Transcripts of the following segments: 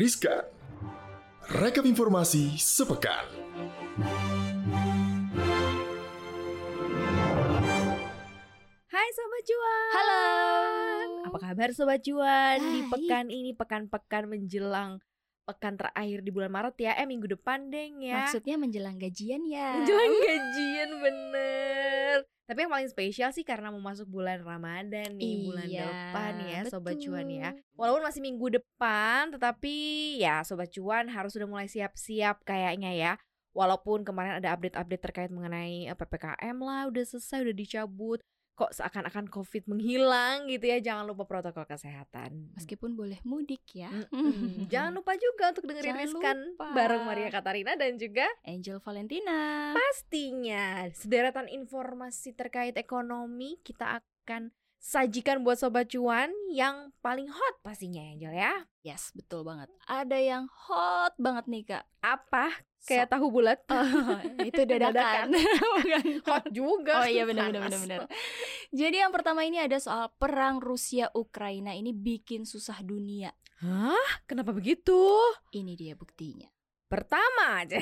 Riskan. Rekap informasi sepekan. Hai Sobat Cuan Halo. Apa kabar Sobat Cuan Di Baik. pekan ini, pekan-pekan menjelang Pekan terakhir di bulan Maret ya Eh minggu depan deng ya Maksudnya menjelang gajian ya. Menjelang gajian bener Tapi yang paling spesial sih karena mau masuk bulan Ramadan nih Bulan Iya, depan ya Sobat betul. Cuan ya. Walaupun masih minggu depan Tetapi ya Sobat Cuan harus sudah mulai siap-siap kayaknya ya. Walaupun kemarin ada update-update terkait mengenai eh, PPKM lah Udah selesai, udah dicabut Kok seakan-akan COVID menghilang gitu ya Jangan lupa protokol kesehatan Meskipun boleh mudik ya. Jangan lupa juga untuk dengerin Jangan Riskan lupa. Bareng Maria Katarina dan juga Angel Valentina. Pastinya sederetan informasi terkait ekonomi kita akan sajikan buat sobat cuan yang paling hot pastinya Angel ya. Yes, betul banget. Ada yang hot banget nih kak. Apa? Kayak tahu bulat. Oh, itu dadakan. Bukan hot juga. Oh iya benar benar benar benar. Jadi yang pertama ini ada soal perang Rusia Ukraina ini bikin susah dunia. Hah? Kenapa begitu? Ini dia buktinya. Pertama aja.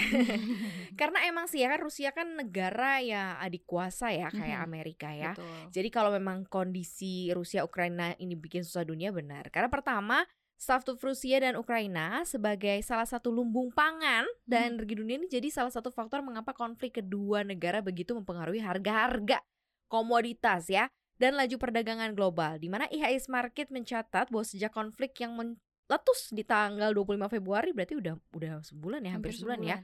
Karena emang sih ya kan Rusia kan negara ya adik kuasa ya kayak. Amerika ya. Betul. Jadi kalau memang kondisi Rusia Ukraina ini bikin susah dunia benar. Karena pertama, Staff Rusia dan Ukraina sebagai salah satu lumbung pangan dan energi dunia ini jadi salah satu faktor mengapa konflik kedua negara begitu mempengaruhi harga-harga komoditas ya dan laju perdagangan global. Di mana IHS Market mencatat bahwa sejak konflik yang meletus di tanggal 25 Februari berarti udah udah sebulan ya, hampir, sebulan ya.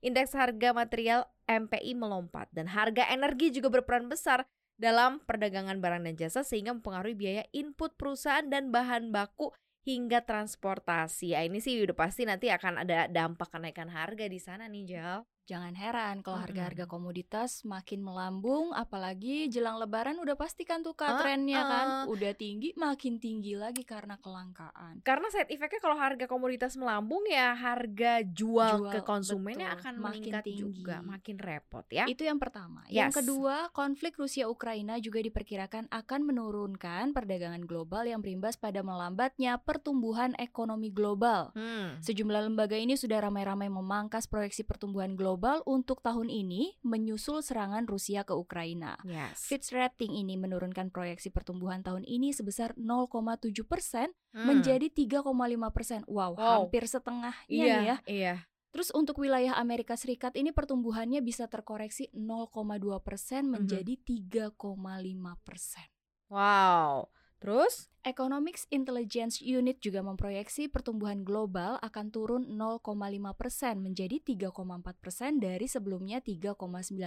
Indeks harga material MPI melompat dan harga energi juga berperan besar dalam perdagangan barang dan jasa sehingga mempengaruhi biaya input perusahaan dan bahan baku hingga transportasi. Ya ini sih udah pasti nanti akan ada dampak kenaikan harga di sana nih, Jal. Jangan heran kalau harga-harga komoditas makin melambung, apalagi jelang lebaran udah pasti kan tuh kak trennya kan, ah. udah tinggi makin tinggi lagi karena kelangkaan. Karena side effectnya kalau harga komoditas melambung ya harga jual, Jual, ke konsumennya betul. akan Makin meningkat tinggi. juga, makin repot ya. Itu yang pertama. Yes. Yang kedua, konflik Rusia Ukraina juga diperkirakan akan menurunkan perdagangan global yang berimbas pada melambatnya pertumbuhan ekonomi global. Hmm. Sejumlah lembaga ini sudah ramai-ramai memangkas proyeksi pertumbuhan global untuk tahun ini menyusul serangan Rusia ke Ukraina. Yes. Fitch Rating ini menurunkan proyeksi pertumbuhan tahun ini sebesar 0,7 persen Hmm. menjadi 3,5 persen. Wow, Wow. hampir setengahnya iya, nih ya. iya. Terus untuk wilayah Amerika Serikat ini pertumbuhannya bisa terkoreksi 0,2 persen Mhm. menjadi 3,5 persen. Wow. Terus Economics Intelligence Unit juga memproyeksi pertumbuhan global akan turun 0,5 persen menjadi 3,4 persen dari sebelumnya 3,9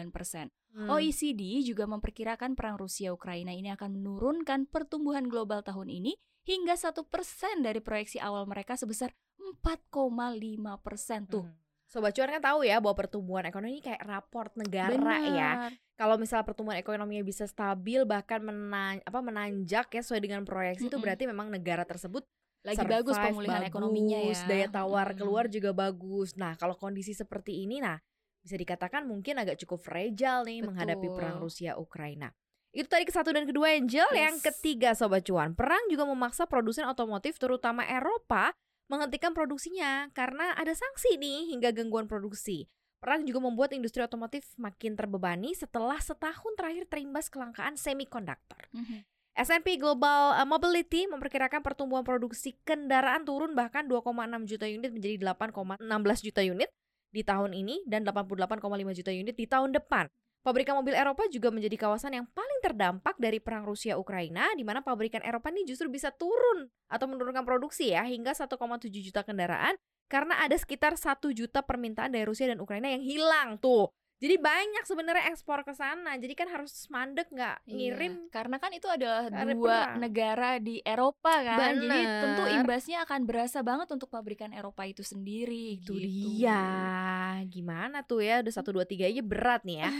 persen. hmm. OECD juga memperkirakan perang Rusia Ukraina ini akan menurunkan pertumbuhan global tahun ini hingga satu persen dari proyeksi awal mereka sebesar 4,5 persen tuh. Hmm. Sobat cuan kan tahu ya bahwa pertumbuhan ekonomi ini kayak raport negara ya. Benar. Kalau misalnya pertumbuhan ekonominya bisa stabil bahkan menan apa menanjak ya sesuai dengan proyeksi itu Mm-mm. berarti memang negara tersebut Lagi survive bagus pemulihan ekonominya ya. bagus, daya tawar Mm-mm. keluar juga bagus. Nah, kalau kondisi seperti ini nah bisa dikatakan mungkin agak cukup fragile nih menghadapi Betul. perang Rusia Ukraina. Itu tadi ke satu dan kedua Angel, yang Yes. ketiga sobat cuan. Perang juga memaksa produsen otomotif terutama Eropa menghentikan produksinya karena ada sanksi nih hingga gangguan produksi. Perang juga membuat industri otomotif makin terbebani setelah setahun terakhir terimbas kelangkaan semikonduktor. Mhm. S&P Global uh, Mobility memperkirakan pertumbuhan produksi kendaraan turun bahkan 2,6 juta unit menjadi 8,16 juta unit di tahun ini dan 88,5 juta unit di tahun depan. Pabrikan mobil Eropa juga menjadi kawasan yang paling terdampak dari perang Rusia Ukraina di mana pabrikan Eropa ini justru bisa turun atau menurunkan produksi ya hingga 1,7 juta kendaraan karena ada sekitar 1 juta permintaan dari Rusia dan Ukraina yang hilang tuh. Jadi banyak sebenarnya ekspor ke sana. Jadi kan harus mandek nggak Iya, ngirim karena kan itu adalah Ada dua perang. negara di Eropa kan. Jadi tentu Bener. imbasnya akan berasa banget untuk pabrikan Eropa itu sendiri Itu gitu. dia. Gimana tuh ya? Udah satu dua tiga aja berat nih ya.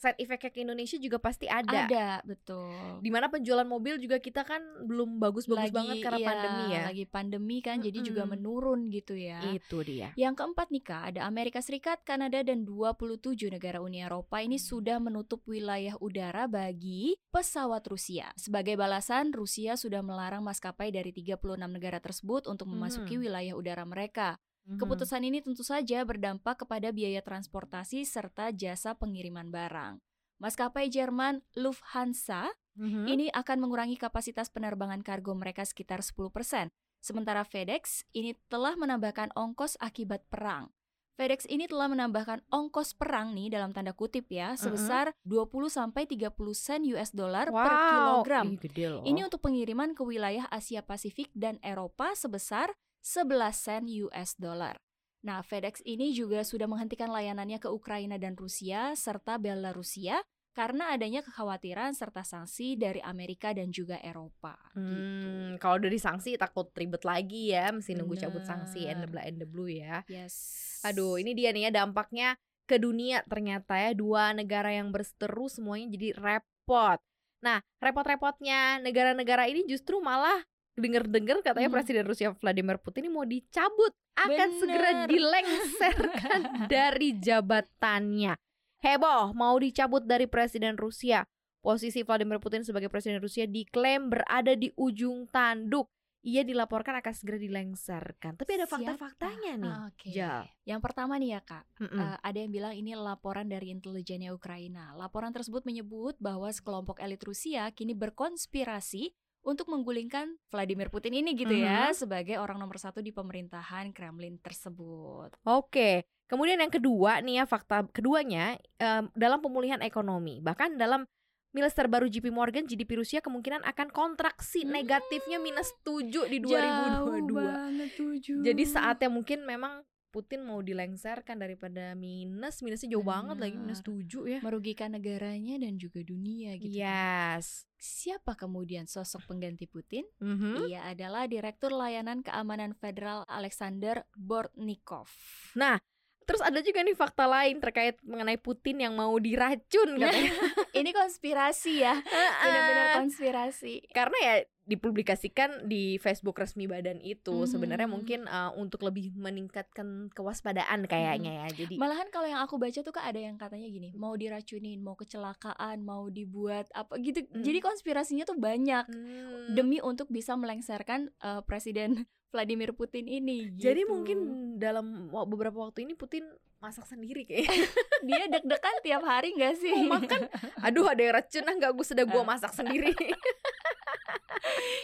Side effect ke Indonesia juga pasti ada. Ada, betul. Di mana penjualan mobil juga kita kan belum bagus-bagus banget karena iya, pandemi ya. Lagi pandemi kan, jadi juga menurun gitu ya. Itu dia. Yang keempat nih Kak, ada Amerika Serikat, Kanada, dan 27 negara Uni Eropa ini sudah menutup wilayah udara bagi pesawat Rusia. Sebagai balasan, Rusia sudah melarang maskapai dari 36 negara tersebut untuk memasuki Mhm. wilayah udara mereka. Mhm. Keputusan ini tentu saja berdampak kepada biaya transportasi serta jasa pengiriman barang. Maskapai Jerman Lufthansa Mhm. ini akan mengurangi kapasitas penerbangan kargo mereka sekitar 10%. Sementara FedEx ini telah menambahkan ongkos akibat perang. FedEx ini telah menambahkan ongkos perang nih dalam tanda kutip ya sebesar 20 sampai 30 sen US dollar per Wow, kilogram. ih, gede loh. Ini untuk pengiriman ke wilayah Asia Pasifik dan Eropa sebesar 11 sen US dollar. Nah, FedEx ini juga sudah menghentikan layanannya ke Ukraina dan Rusia serta Belarusia karena adanya kekhawatiran serta sanksi dari Amerika dan juga Eropa. gitu. Hmm, kalau dari sanksi takut ribet lagi ya, mesti nunggu cabut sanksi Bener. endebla endeblu ya. Yes. Aduh, ini dia nih ya dampaknya ke dunia ternyata ya dua negara yang berseteru semuanya jadi repot. Nah, repot-repotnya negara-negara ini justru malah denger-denger katanya Hmm. Presiden Rusia Vladimir Putin ini mau dicabut, akan segera Bener. dilengsarkan dari jabatannya. Heboh, mau dicabut dari Presiden Rusia. Posisi Vladimir Putin sebagai Presiden Rusia diklaim berada di ujung tanduk. Ia dilaporkan akan segera dilengsarkan. Tapi ada fakta-faktanya nih. Ah, Oke. Jal. Yang pertama nih ya kak, Mm-mm. Eh, ada yang bilang ini laporan dari intelijennya Ukraina. Laporan tersebut menyebut bahwa sekelompok elit Rusia kini berkonspirasi untuk menggulingkan Vladimir Putin ini gitu ya Mhm. sebagai orang nomor satu di pemerintahan Kremlin tersebut. Oke, kemudian yang kedua nih ya fakta keduanya em, dalam pemulihan ekonomi, bahkan dalam milis terbaru JP Morgan GDP Rusia kemungkinan akan kontraksi Hmm. negatifnya minus 7 di Jauh 2022. banget tujuh. Jadi saatnya mungkin memang Putin mau dilengsarkan daripada minus, minusnya jauh banget lagi minus Benar. 7 ya. merugikan negaranya dan juga dunia gitu. kan. Yes. Siapa kemudian sosok pengganti Putin? Mhm. Ia adalah Direktur Layanan Keamanan Federal Alexander Bortnikov. Nah, terus ada juga nih fakta lain terkait mengenai Putin yang mau diracun katanya. Ini konspirasi ya, benar-benar konspirasi. karena ya dipublikasikan di Facebook resmi badan itu Mhm. sebenarnya mungkin uh, untuk lebih meningkatkan kewaspadaan kayaknya ya jadi Malahan kalau yang aku baca tuh kak ada yang katanya gini, mau diracunin, mau kecelakaan, mau dibuat apa gitu. Hmm. Jadi konspirasinya tuh banyak Hmm. demi untuk bisa melengsarkan eh, Presiden Vladimir Putin ini. jadi gitu. mungkin dalam beberapa waktu ini Putin masak sendiri kayaknya dia deg-degan tiap hari nggak sih? mau makan aduh ada yang racun ah nggak gue sudah gue masak sendiri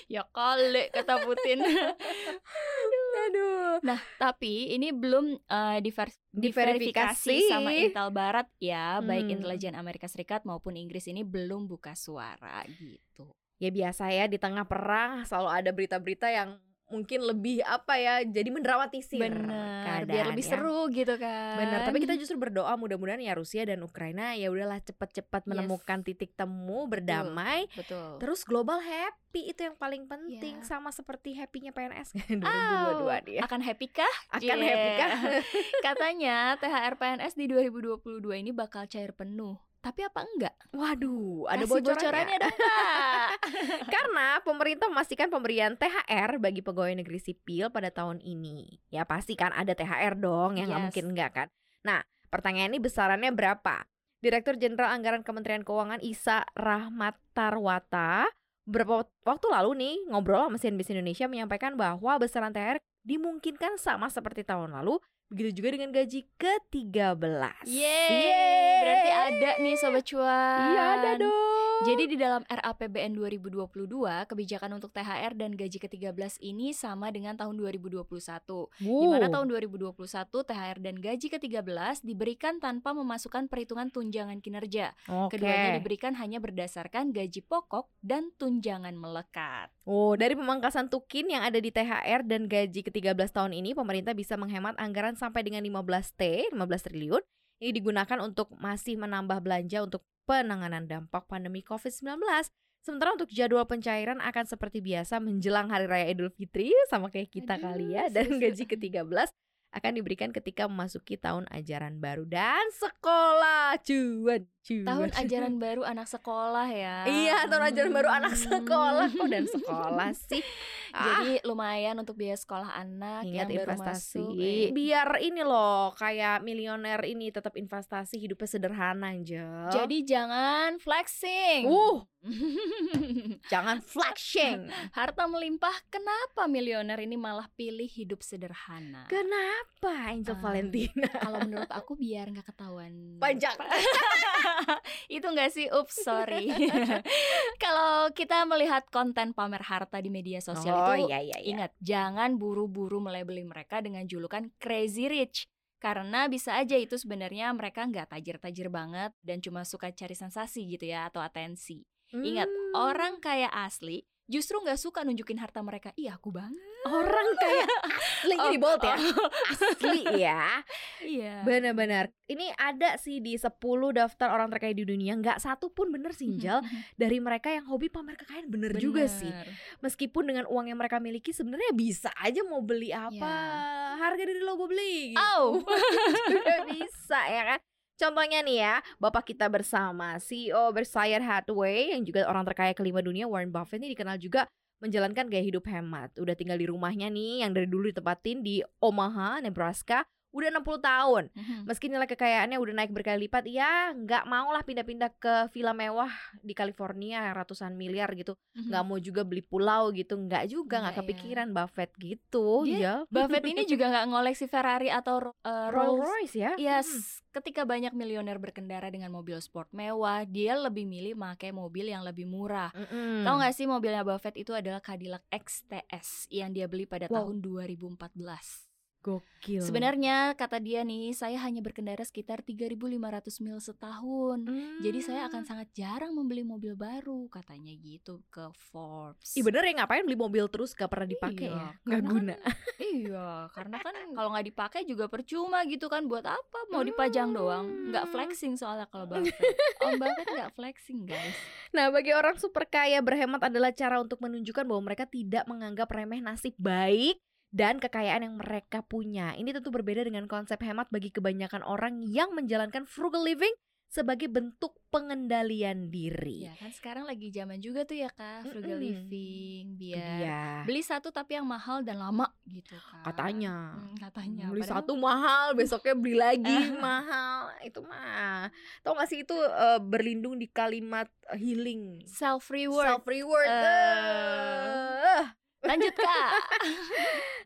ya kali kata Putin. aduh Nah, tapi ini belum diver- Diverifikasi. sama Intel Barat ya, baik Hmm. intelijen Amerika Serikat maupun Inggris ini belum buka suara gitu. ya biasa ya di tengah perang selalu ada berita-berita yang mungkin lebih apa ya jadi mendramatisir Bener, biar lebih ya. seru gitu kan. Benar, tapi kita justru berdoa mudah-mudahan ya Rusia dan Ukraina ya udahlah cepat-cepat Yes. menemukan titik temu berdamai. betul. Terus global happy itu yang paling penting Ya. sama seperti happynya PNS 2022 nih ya. Akan happy kah? Akan Yeah. happy kah? Katanya THR PNS di 2022 ini bakal cair penuh. Tapi apa enggak? Waduh, ada Kasih bocorannya. dong. Karena pemerintah memastikan pemberian THR bagi pegawai negeri sipil pada tahun ini. Ya pasti kan ada THR dong, yang nggak Yes. mungkin enggak kan. Nah, pertanyaan ini besarannya berapa? Direktur Jenderal Anggaran Kementerian Keuangan Isa Rahmat Tarwata beberapa waktu lalu nih ngobrol sama CNBC Indonesia menyampaikan bahwa besaran THR dimungkinkan sama seperti tahun lalu, begitu juga dengan gaji ke-13. Yeay, berarti ada nih sobat cuan. Iya ada dong. Jadi di dalam RAPBN 2022, kebijakan untuk THR dan gaji ke-13 ini sama dengan tahun 2021. Di mana tahun 2021 THR dan gaji ke-13 diberikan tanpa memasukkan perhitungan tunjangan kinerja. Oke. Keduanya diberikan hanya berdasarkan gaji pokok dan tunjangan melekat. Oh, dari pemangkasan tukin yang ada di THR dan gaji ke-13 tahun ini, pemerintah bisa menghemat anggaran sampai dengan 15T, 15 triliun. Ini digunakan untuk masih menambah belanja untuk penanganan dampak pandemi COVID-19. Sementara untuk jadwal pencairan akan seperti biasa menjelang Hari Raya Idul Fitri sama kayak kita Aduh, kali ya dan gaji ke-13 akan diberikan ketika memasuki tahun ajaran baru dan sekolah cuan cuan. Tahun ajaran baru anak sekolah ya. Iya, tahun ajaran baru anak sekolah kok dan sekolah sih. Ah, Jadi lumayan untuk biaya sekolah anak ingat yang baru investasi. masuk. eh. Biar ini loh, kayak milioner ini tetap investasi hidupnya sederhana, Angel. Jadi jangan flexing. Uh. jangan flashing. Harta melimpah, kenapa milioner ini malah pilih hidup sederhana? Kenapa Angel Ah. Valentina? Kalau menurut aku biar nggak ketahuan Panjang. itu nggak sih? Ups, sorry. Kalau kita melihat konten pamer harta di media sosial oh itu, iya iya iya. ingat jangan buru-buru melebeli mereka dengan julukan crazy rich. Karena bisa aja itu sebenarnya mereka nggak tajir-tajir banget dan cuma suka cari sensasi gitu ya atau atensi. Ingat, Hmm. orang kaya asli justru nggak suka nunjukin harta mereka. Iya, aku banget. orang kayak asli Oh, ini bold ya. oh. Asli ya. Iya. Benar-benar. Ini ada sih di 10 daftar orang terkaya di dunia, nggak satu pun bener sih, Angel. Dari mereka yang hobi pamer kekayaan bener, juga sih. Bener. Meskipun dengan uang yang mereka miliki sebenarnya bisa aja mau beli apa. Harga diri lo gue beli gitu. Juga bisa ya kan. Contohnya nih ya, bapak kita bersama CEO Berkshire Hathaway yang juga orang terkaya kelima dunia Warren Buffett ini dikenal juga menjalankan gaya hidup hemat. Udah tinggal di rumahnya nih yang dari dulu ditempatin di Omaha, Nebraska, udah 60 tahun. Mhm. Meski nilai kekayaannya udah naik berkali lipat, ya nggak mau lah pindah-pindah ke villa mewah di California ratusan miliar gitu. Mhm. Nggak mau juga beli pulau gitu, nggak juga nggak ya. kepikiran Buffett gitu. Dia ya. Buffett ini juga nggak ngoleksi Ferrari atau uh, Rolls. Royce ya? Yes, ketika banyak milioner berkendara dengan mobil sport mewah, dia lebih milih pakai mobil yang lebih murah. Mm-mm. Tahu nggak sih mobilnya Buffett itu adalah Cadillac XTS yang dia beli pada Wow. tahun 2014. Gokil. Sebenarnya kata dia nih, saya hanya berkendara sekitar 3.500 mil setahun. Jadi saya akan Hmm. sangat jarang membeli mobil baru, katanya gitu ke Forbes. Ih bener ya ngapain beli mobil terus gak pernah dipakai Iya, ya? Nggak karena guna. kan- iya, karena kan kalau nggak dipakai juga percuma gitu kan. Buat apa? Mau dipajang doang, nggak Hmm. flexing soalnya kalau Buffett. Om Buffett nggak flexing guys. Nah, bagi orang super kaya berhemat adalah cara untuk menunjukkan bahwa mereka tidak menganggap remeh nasib baik dan kekayaan yang mereka punya. Ini tentu berbeda dengan konsep hemat bagi kebanyakan orang yang menjalankan frugal living sebagai bentuk pengendalian diri. Ya kan sekarang lagi zaman juga tuh ya kak, frugal Mm-mm. living, Itu biar dia. beli satu tapi yang mahal dan lama gitu kan. Katanya. Hmm, katanya. Beli Padahal- satu mahal, besoknya beli lagi mahal. Itu mah. Tahu gak sih itu eh, berlindung di kalimat eh, healing. self reward. Self reward. Eh. Lanjut kak.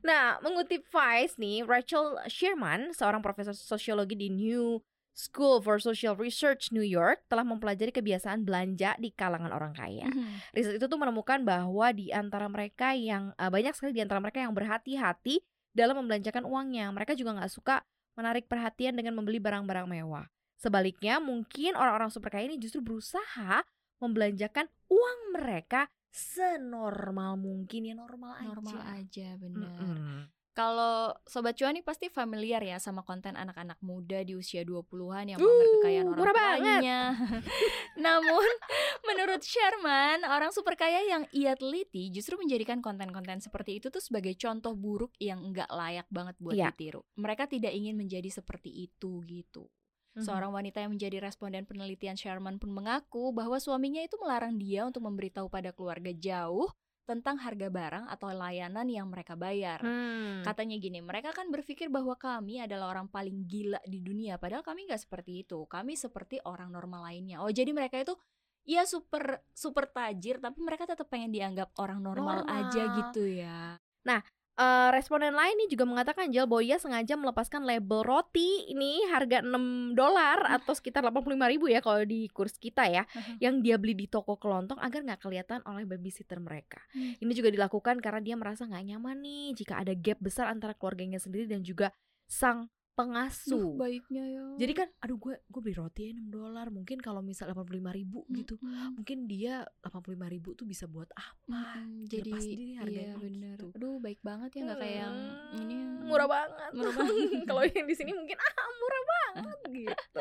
Nah, mengutip Vice nih, Rachel Sherman, seorang profesor sosiologi di New School for Social Research New York, telah mempelajari kebiasaan belanja di kalangan orang kaya. Mhm. Riset itu tuh menemukan bahwa di antara mereka yang eh, banyak sekali di antara mereka yang berhati-hati dalam membelanjakan uangnya. Mereka juga nggak suka menarik perhatian dengan membeli barang-barang mewah. Sebaliknya, mungkin orang-orang super kaya ini justru berusaha membelanjakan uang mereka senormal mungkin ya normal, Normal aja. aja bener. Mm-mm. Kalau sobat cuan nih pasti familiar ya sama konten anak-anak muda di usia 20-an yang Uh, pamer kekayaan orang tuanya. Namun menurut Sherman, orang super kaya yang ia teliti justru menjadikan konten-konten seperti itu tuh sebagai contoh buruk yang enggak layak banget buat Iya. ditiru. Mereka tidak ingin menjadi seperti itu gitu. Mhm. Seorang wanita yang menjadi responden penelitian Sherman pun mengaku bahwa suaminya itu melarang dia untuk memberitahu pada keluarga jauh tentang harga barang atau layanan yang mereka bayar. Hmm. Katanya gini, mereka kan berpikir bahwa kami adalah orang paling gila di dunia, padahal kami nggak seperti itu. Kami seperti orang normal lainnya. Oh, jadi mereka itu ya super super tajir, tapi mereka tetap pengen dianggap orang normal, Normal. aja gitu ya. Eh, responden lain nih juga mengatakan Jel bahwa ia sengaja melepaskan label roti ini harga 6 dolar atau sekitar 85 ribu ya kalau di kurs kita ya yang dia beli di toko kelontong agar nggak kelihatan oleh babysitter mereka. Hmm. Ini juga dilakukan karena dia merasa nggak nyaman nih jika ada gap besar antara keluarganya sendiri dan juga sang pengasuh. Duh, baiknya ya. Jadi kan, aduh gue gue beli roti 6 dolar, mungkin kalau misal 85 ribu gitu, Mm-mm. mungkin dia 85 ribu tuh bisa buat apa? Lepas jadi diri harganya iya bener. gitu. Aduh baik banget ya nggak kayak yang Hmm, ini murah banget. Murah banget. kalau yang di sini mungkin ah murah banget gitu.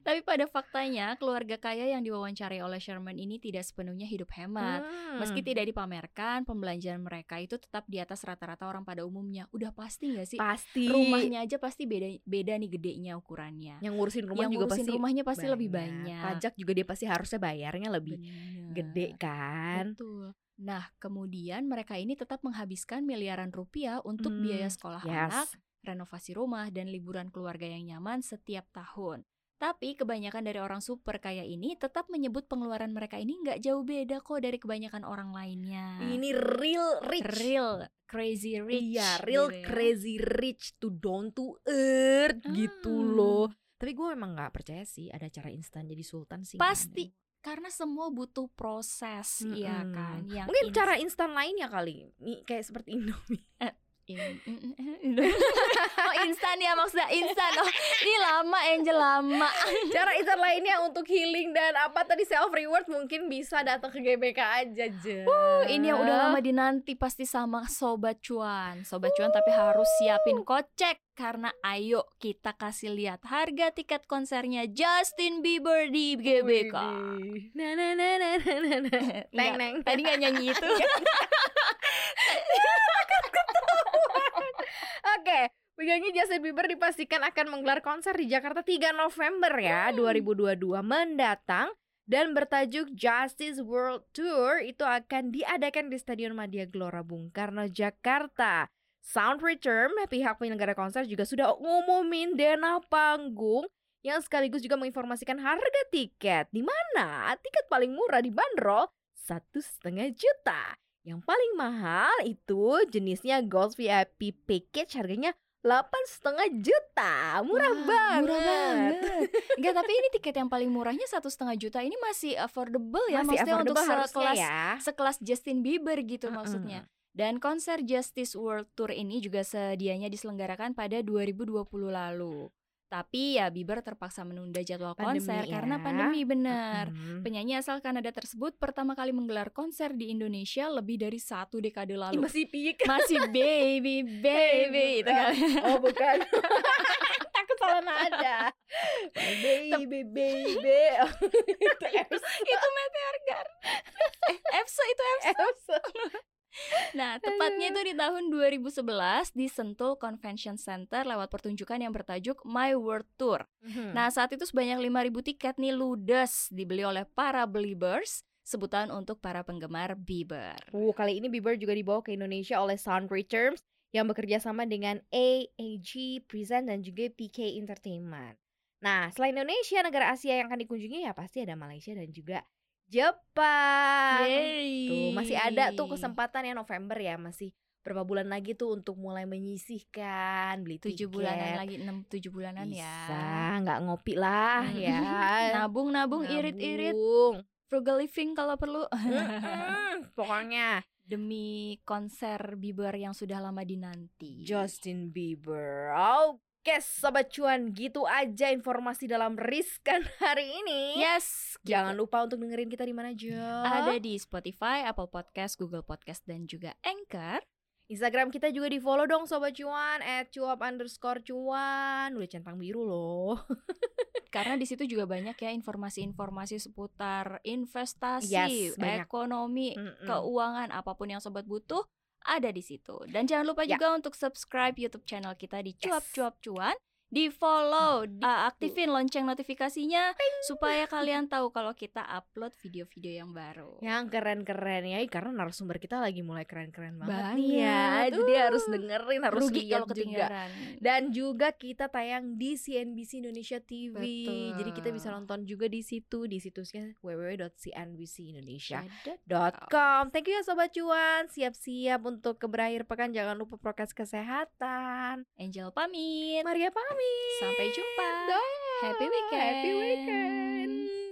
Tapi pada faktanya keluarga kaya yang diwawancarai oleh Sherman ini tidak sepenuhnya hidup hemat. Hmm. Meski tidak dipamerkan, pembelanjaan mereka itu tetap di atas rata-rata orang pada umumnya. Udah pasti nggak sih? pasti Rumahnya aja pasti beda beda nih gedenya ukurannya. yang ngurusin rumah yang juga ngurusin pasti rumahnya pasti lebih banyak. Pajak juga dia pasti harusnya bayarnya lebih Bener. gede kan. Betul. Nah, kemudian mereka ini tetap menghabiskan miliaran rupiah untuk Hmm, biaya sekolah anak, Yes. renovasi rumah, dan liburan keluarga yang nyaman setiap tahun. Tapi kebanyakan dari orang super kaya ini tetap menyebut pengeluaran mereka ini nggak jauh beda kok dari kebanyakan orang lainnya. Ini real rich. real crazy rich. Iya, real gitu ya. crazy rich to down to earth gitu Ah. loh. Tapi gue emang nggak percaya sih ada cara instan jadi sultan sih. Pasti karena semua butuh proses, iya Mm-mm. kan? Yang Mungkin ins- cara instan lainnya kali. Kayak seperti Indomie. In- in- in- oh instan ya maksudnya instan oh ini lama Angel lama cara instan lainnya untuk healing dan apa tadi self reward mungkin bisa datang ke GBK aja Je. ini yang udah lama dinanti pasti sama sobat cuan sobat cuan tapi harus siapin kocek karena ayo kita kasih lihat harga tiket konsernya Justin Bieber di GBK. Na na na na na na. Neng neng. tadi nggak nyanyi itu Oke, penyanyi Justin Bieber dipastikan akan menggelar konser di Jakarta 3 November ya 2022 mendatang dan bertajuk Justice World Tour itu akan diadakan di Stadion Madia Gelora Bung Karno Jakarta. Sound Return, pihak penyelenggara konser juga sudah ngumumin dana panggung yang sekaligus juga menginformasikan harga tiket. Di mana tiket paling murah dibanderol satu setengah juta. Yang paling mahal itu jenisnya Gold VIP Package harganya delapan setengah juta, murah Wah, banget. murah banget Enggak tapi ini tiket yang paling murahnya satu setengah juta ini masih affordable ya Masih maksudnya untuk affordable harusnya sekelas ya. sekelas Justin Bieber gitu Mm-mm. maksudnya. Dan konser Justice World Tour ini juga sedianya diselenggarakan pada 2020 lalu. Tapi ya Bieber terpaksa menunda jadwal Pandemi konser ya. karena pandemi benar. Mm. Penyanyi asal Kanada tersebut pertama kali menggelar konser di Indonesia lebih dari satu dekade lalu. masih pik. Masih baby baby itu kali. Oh bukan. Takut salah nada. Baby baby. Itu itu Meteor Garden. eh, EPSO itu EPSO. Epson. Nah, tepatnya itu di tahun 2011 di Sentul Convention Center lewat pertunjukan yang bertajuk My World Tour. Mhm. Nah, saat itu sebanyak 5.000 tiket nih ludes dibeli oleh para believers, sebutan untuk para penggemar Bieber. Uh, kali ini Bieber juga dibawa ke Indonesia oleh Sound Returns yang bekerja sama dengan AAG Present dan juga PK Entertainment. Nah, selain Indonesia, negara Asia yang akan dikunjungi ya pasti ada Malaysia dan juga Jepang. Yeay. Tuh, masih ada tuh kesempatan ya November ya, masih berapa bulan lagi tuh untuk mulai menyisihkan beli tujuh bulanan lagi, enam tujuh bulanan Bisa, ya. nggak ngopi lah Mm. ya. Nabung, nabung, irit-irit, Nabung. frugal living kalau perlu. Pokoknya Demi konser Bieber yang sudah lama dinanti. Justin Bieber. Oke, sobat cuan, gitu aja informasi dalam riskan hari ini. Yes, Jangan lupa untuk dengerin kita di mana aja. ada di Spotify, Apple Podcast, Google Podcast, dan juga Anchor. Instagram kita juga di follow dong sobat cuan at cuap underscore cuan udah centang biru loh Karena di situ juga banyak ya informasi-informasi seputar investasi, Yes, banyak. ekonomi, Mm-mm. keuangan, apa pun yang sobat butuh ada di situ. Dan jangan lupa Ya. juga untuk subscribe YouTube channel kita di Yes. cuap-cuap cuan, di follow, di- uh, aktifin lonceng notifikasinya supaya kalian tahu kalau kita upload video-video yang baru. yang keren-keren ya karena narasumber kita lagi mulai keren-keren banget, Banget. nih ya jadi Uh. harus dengerin harus Rugi lihat kalau juga ketinggalan. dan juga kita tayang di CNBC Indonesia TV Betul. jadi kita bisa nonton juga di situ di situsnya www.cnbcindonesia Ada com. Thank you ya Sobat Cuan Siap-siap untuk ke berakhir pekan Jangan lupa prokes kesehatan Angel pamit. Maria pamit Sampai jumpa. Dah. Happy weekend. Happy weekend